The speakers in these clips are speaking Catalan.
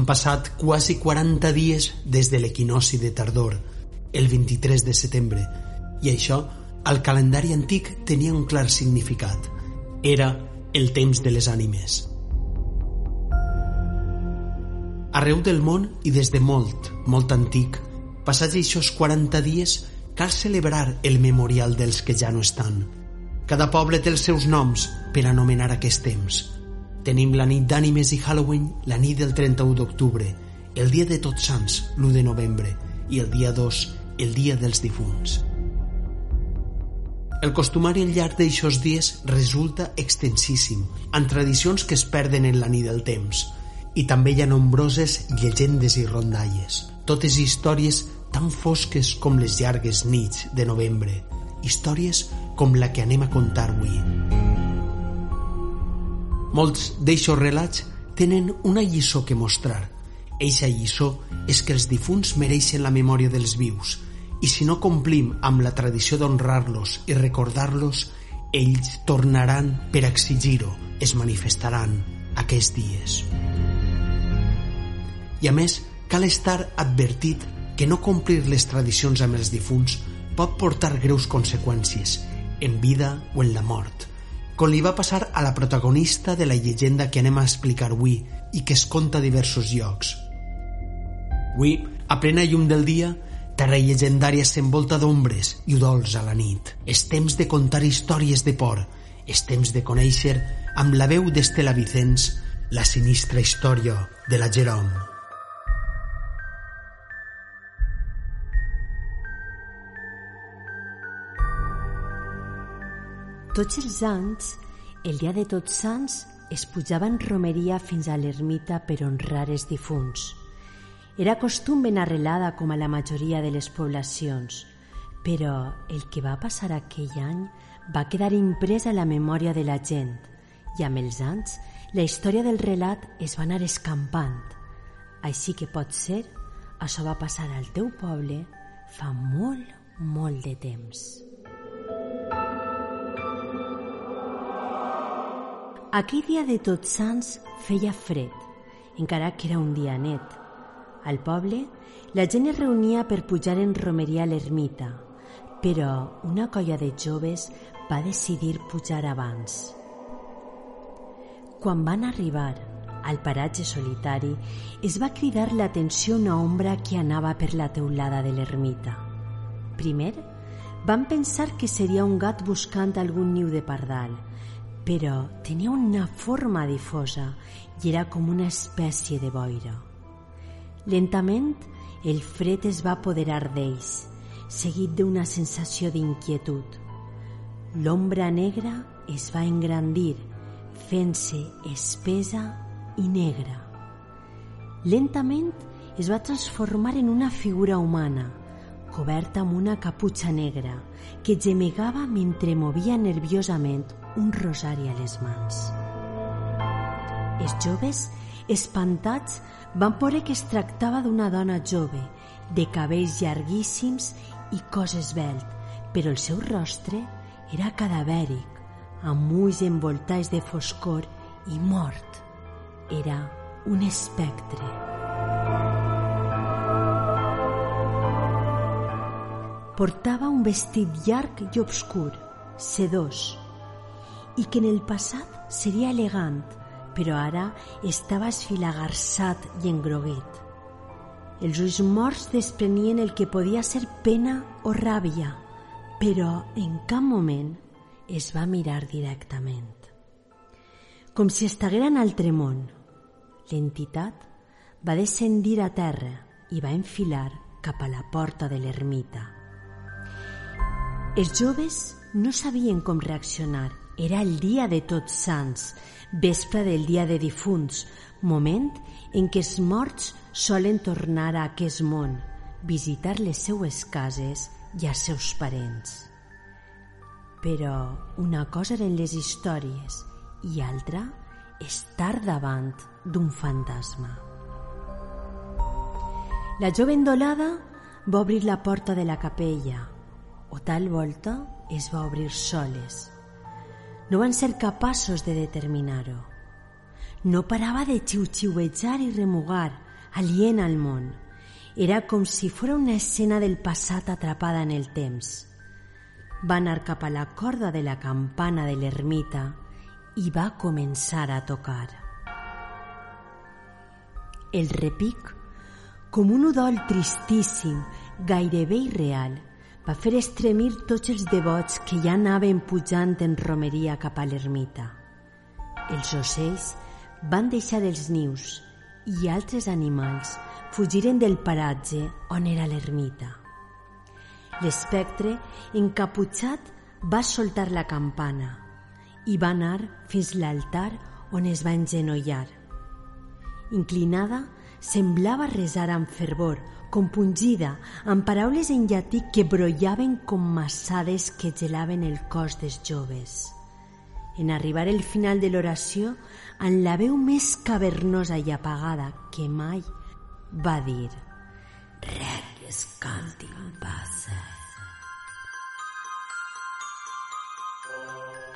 Han passat quasi 40 dies des de l'equinoci de tardor, el 23 de setembre, i això al calendari antic tenia un clar significat. Era el temps de les ànimes. Arreu del món i des de molt, molt antic, passats aquests 40 dies, cal celebrar el memorial dels que ja no estan. Cada poble té els seus noms per anomenar aquest temps. Tenim la nit d'ànimes i Halloween, la nit del 31 d'octubre, el dia de Tots Sants, l'1 de novembre, i el dia 2, el dia dels difunts. El costumari al llarg d'aixòs dies resulta extensíssim, amb tradicions que es perden en la nit del temps, i també hi ha nombroses llegendes i rondalles, totes històries tan fosques com les llargues nits de novembre, històries com la que anem a contar avui. Molts d'eixos relats tenen una lliçó que mostrar. Eixa lliçó és que els difunts mereixen la memòria dels vius i si no complim amb la tradició d'honrar-los i recordar-los, ells tornaran per exigir-ho, es manifestaran aquests dies. I a més, cal estar advertit que no complir les tradicions amb els difunts pot portar greus conseqüències, en vida o en la mort, com li va passar a la protagonista de la llegenda que anem a explicar avui i que es conta a diversos llocs. Avui, a plena llum del dia, terra llegendària s'envolta d'ombres i udols a la nit. És temps de contar històries de por, és temps de conèixer, amb la veu d'Estela Vicens, la sinistra història de la Jerome. Tots els anys, el dia de Tots Sants, es pujava en romeria fins a l'ermita per honrar els difunts. Era costum ben arrelada com a la majoria de les poblacions, però el que va passar aquell any va quedar imprès a la memòria de la gent i amb els anys la història del relat es va anar escampant. Així que pot ser això va passar al teu poble fa molt, molt de temps. Aquell dia de Tots Sants feia fred, encara que era un dia net. Al poble, la gent es reunia per pujar en romeria a l'ermita, però una colla de joves va decidir pujar abans. Quan van arribar al paratge solitari, es va cridar l'atenció una ombra que anava per la teulada de l'ermita. Primer, van pensar que seria un gat buscant algun niu de pardal, però tenia una forma difosa i era com una espècie de boira. Lentament, el fred es va apoderar d'ells, seguit d'una sensació d'inquietud. L'ombra negra es va engrandir, fent-se espesa i negra. Lentament es va transformar en una figura humana, coberta amb una caputxa negra, que gemegava mentre movia nerviosament un rosari a les mans. Els joves, espantats, van veure que es tractava d'una dona jove, de cabells llarguíssims i cos esvelt, però el seu rostre era cadavèric, amb ulls envoltats de foscor i mort. Era un espectre. Portava un vestit llarg i obscur, sedós, i que en el passat seria elegant, però ara estava esfilagarsat i engroguit. Els ulls morts desprenien el que podia ser pena o ràbia, però en cap moment es va mirar directament. Com si estiguera en altre món, l'entitat va descendir a terra i va enfilar cap a la porta de l'ermita. Els joves no sabien com reaccionar era el dia de tots sants, vespre del dia de difunts, moment en què els morts solen tornar a aquest món, visitar les seues cases i els seus parents. Però una cosa eren les històries i altra estar davant d'un fantasma. La jove endolada va obrir la porta de la capella, o tal volta es va obrir soles, no van ser capaços de determinar-ho. No parava de xiu-xiuejar i remugar, aliena al món. Era com si fos una escena del passat atrapada en el temps. Va anar cap a la corda de la campana de l'ermita i va començar a tocar. El repic, com un udoll tristíssim, gairebé irreal, va fer estremir tots els devots que ja anaven pujant en romeria cap a l'ermita. Els ocells van deixar els nius i altres animals fugiren del paratge on era l'ermita. L'espectre, encaputxat, va soltar la campana i va anar fins l'altar on es va engenollar. Inclinada, semblava resar amb fervor, compungida, amb paraules en llatí que brollaven com massades que gelaven el cos dels joves. En arribar el final de l'oració, en la veu més cavernosa i apagada que mai va dir Requies cantin passa.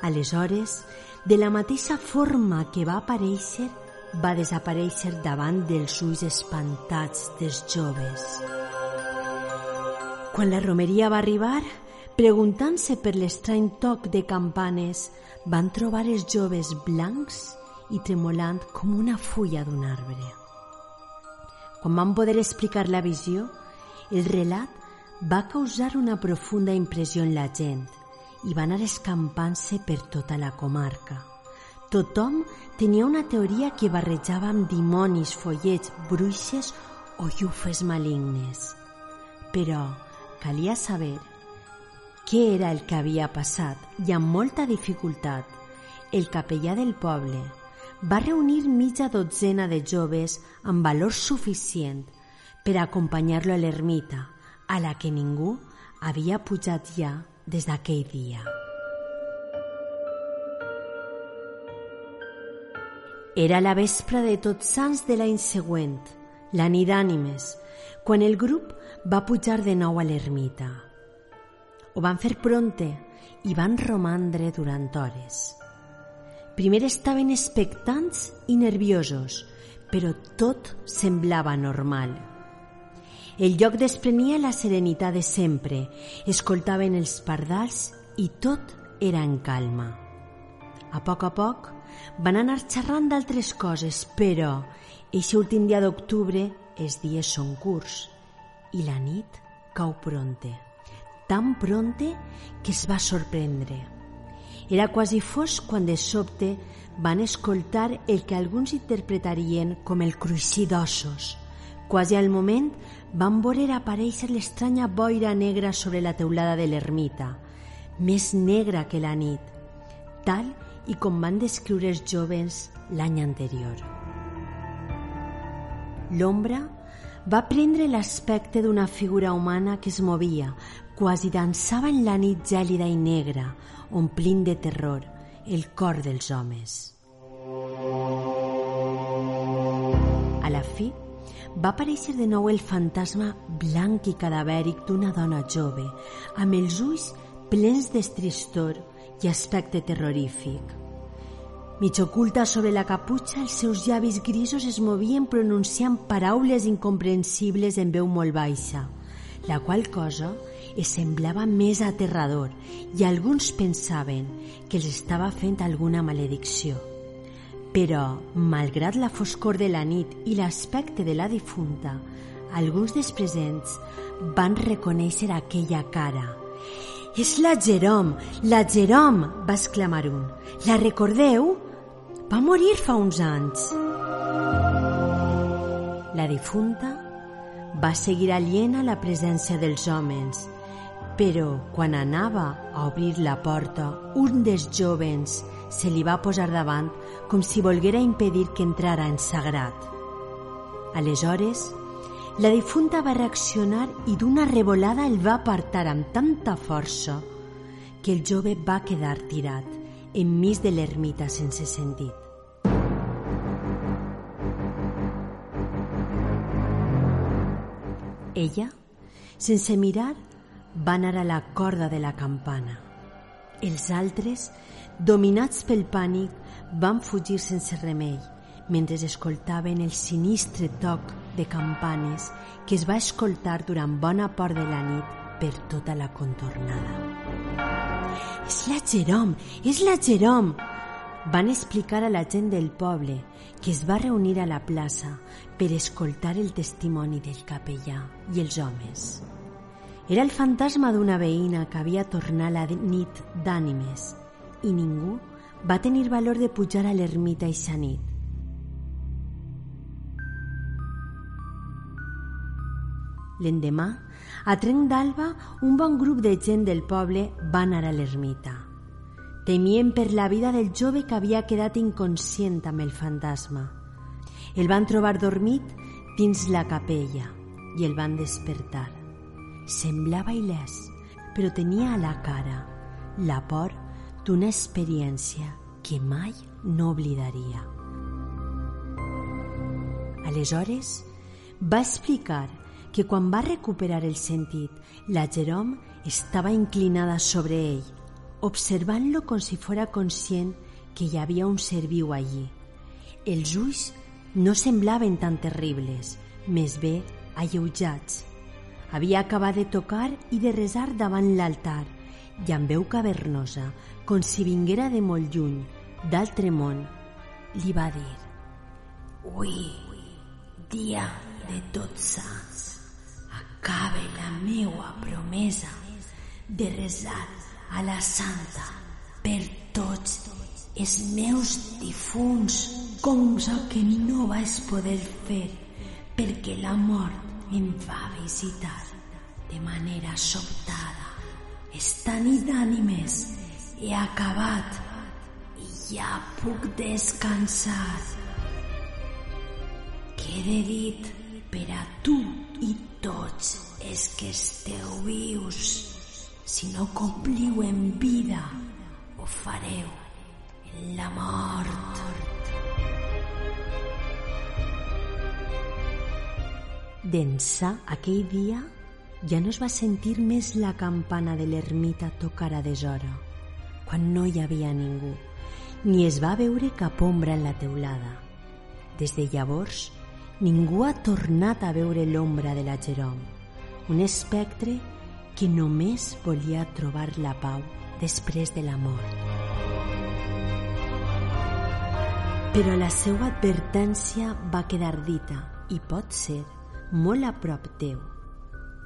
Aleshores, de la mateixa forma que va aparèixer, va desaparèixer davant dels ulls espantats dels joves. Quan la romeria va arribar, preguntant-se per l'estrany toc de campanes, van trobar els joves blancs i tremolant com una fulla d'un arbre. Quan van poder explicar la visió, el relat va causar una profunda impressió en la gent i va anar escampant-se per tota la comarca. Tothom tenia una teoria que barrejava amb dimonis, follets, bruixes o llufes malignes. Però calia saber què era el que havia passat i amb molta dificultat el capellà del poble va reunir mitja dotzena de joves amb valor suficient per acompanyar-lo a l'ermita, a la que ningú havia pujat ja des d'aquell dia. Era la vespre de Tots Sants de l'any següent, la nit d'ànimes, quan el grup va pujar de nou a l'ermita. Ho van fer pronte i van romandre durant hores. Primer estaven expectants i nerviosos, però tot semblava normal. El lloc desprenia la serenitat de sempre, escoltaven els pardals i tot era en calma. A poc a poc van anar xerrant d'altres coses, però eixe últim dia d'octubre els dies són curts i la nit cau pronte, tan pronte que es va sorprendre. Era quasi fos quan de sobte van escoltar el que alguns interpretarien com el cruixir d'ossos. Quasi al moment van veure aparèixer l'estranya boira negra sobre la teulada de l'ermita, més negra que la nit, tal i com van descriure els joves l'any anterior. L'ombra va prendre l'aspecte d'una figura humana que es movia, quasi dansava en la nit gèlida i negra, omplint de terror el cor dels homes. A la fi, va aparèixer de nou el fantasma blanc i cadavèric d'una dona jove, amb els ulls plens d'estristor i aspecte terrorífic. Mig oculta sobre la caputxa, els seus llavis grisos es movien pronunciant paraules incomprensibles en veu molt baixa, la qual cosa es semblava més aterrador i alguns pensaven que els estava fent alguna maledicció. Però, malgrat la foscor de la nit i l'aspecte de la difunta, alguns dels presents van reconèixer aquella cara. «És la Jerome! La Jerome!» va exclamar un. «La recordeu?» Va morir fa uns anys. La difunta va seguir aliena la presència dels homes, però quan anava a obrir la porta, un dels jovens se li va posar davant com si volguera impedir que entrara en sagrat. Aleshores, la difunta va reaccionar i d'una revolada el va apartar amb tanta força que el jove va quedar tirat enmig de l'ermita sense sentit. Ella, sense mirar, va anar a la corda de la campana. Els altres, dominats pel pànic, van fugir sense remei, mentre escoltaven el sinistre toc de campanes que es va escoltar durant bona part de la nit per tota la contornada. És la Jerome, és la Jerome! Van explicar a la gent del poble que es va reunir a la plaça per escoltar el testimoni del capellà i els homes. Era el fantasma d'una veïna que havia tornat la nit d'ànimes i ningú va tenir valor de pujar a l'ermita eixa nit. L'endemà, a Trenc d'Alba, un bon grup de gent del poble va anar a l'ermita. Temien per la vida del jove que havia quedat inconscient amb el fantasma. El van trobar dormit dins la capella i el van despertar. Semblava il·lès, però tenia a la cara la por d'una experiència que mai no oblidaria. Aleshores, va explicar que quan va recuperar el sentit, la Jerome estava inclinada sobre ell, observant-lo com si fora conscient que hi havia un ser viu allí. Els ulls no semblaven tan terribles, més bé alleujats. Havia acabat de tocar i de resar davant l'altar i amb veu cavernosa, com si vinguera de molt lluny, d'altre món, li va dir «Ui, dia de tots sants, acabe la meua promesa de resar a la santa per tots els meus difunts, cosa que no vaig poder fer perquè la mort em va visitar de manera sobtada esta nit d'ànimes he acabat i ja puc descansar. Quede dit per a tu i tots els que esteu vius. Si no compliu en vida, ho fareu en la mort. D'ençà aquell dia ja no es va sentir més la campana de l'ermita tocar a deshora, quan no hi havia ningú, ni es va veure cap ombra en la teulada. Des de llavors, ningú ha tornat a veure l'ombra de la Jerome, un espectre que només volia trobar la pau després de la mort. Però la seva advertència va quedar dita i pot ser molt a prop teu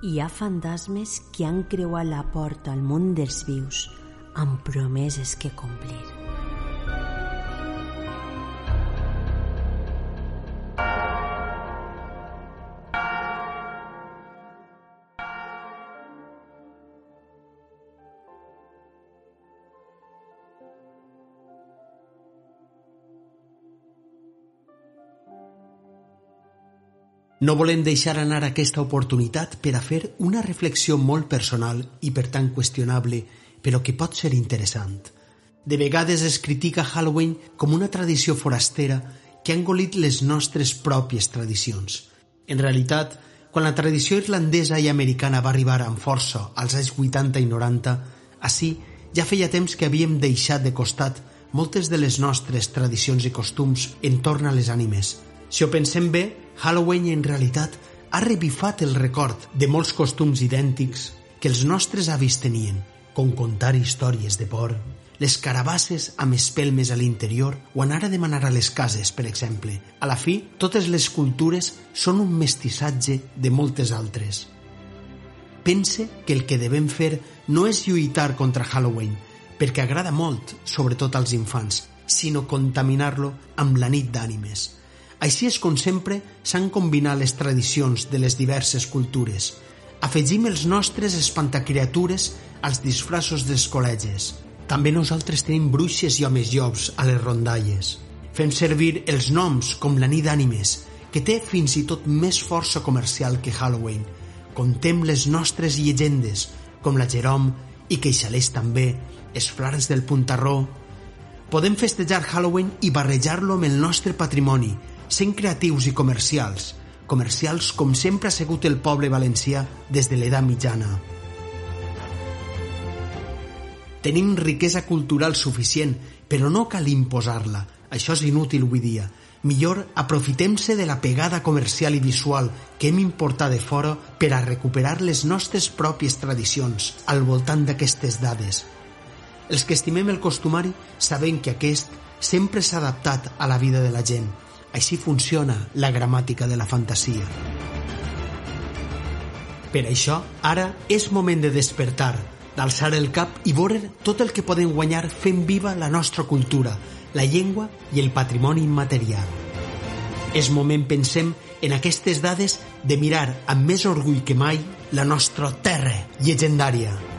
hi ha fantasmes que han creuat la porta al món dels vius amb promeses que complir. No volem deixar anar aquesta oportunitat per a fer una reflexió molt personal i per tant qüestionable, però que pot ser interessant. De vegades es critica Halloween com una tradició forastera que ha engolit les nostres pròpies tradicions. En realitat, quan la tradició irlandesa i americana va arribar amb força als anys 80 i 90, així ja feia temps que havíem deixat de costat moltes de les nostres tradicions i costums entorn a les ànimes. Si ho pensem bé, Halloween en realitat ha revifat el record de molts costums idèntics que els nostres avis tenien, com contar històries de por, les carabasses amb espelmes a l'interior o anar a demanar a les cases, per exemple. A la fi, totes les cultures són un mestissatge de moltes altres. Pense que el que devem fer no és lluitar contra Halloween, perquè agrada molt, sobretot als infants, sinó contaminar-lo amb la nit d'ànimes, així és com sempre s'han combinat les tradicions de les diverses cultures. Afegim els nostres espantacriatures als disfraços dels col·legis. També nosaltres tenim bruixes i homes llops a les rondalles. Fem servir els noms com la nit d'ànimes, que té fins i tot més força comercial que Halloween. Contem les nostres llegendes, com la Jerome i queixalers també, els flars del puntarró. Podem festejar Halloween i barrejar-lo amb el nostre patrimoni, sent creatius i comercials, comercials com sempre ha sigut el poble valencià des de l'edat mitjana. Tenim riquesa cultural suficient, però no cal imposar-la, això és inútil avui dia. millor aprofitem-se de la pegada comercial i visual que hem importat de fora per a recuperar les nostres pròpies tradicions al voltant d'aquestes dades. Els que estimem el costumari sabem que aquest sempre s'ha adaptat a la vida de la gent. Així funciona la gramàtica de la fantasia. Per això, ara és moment de despertar, d'alçar el cap i veure tot el que podem guanyar fent viva la nostra cultura, la llengua i el patrimoni immaterial. És moment, pensem, en aquestes dades de mirar amb més orgull que mai la nostra terra llegendària.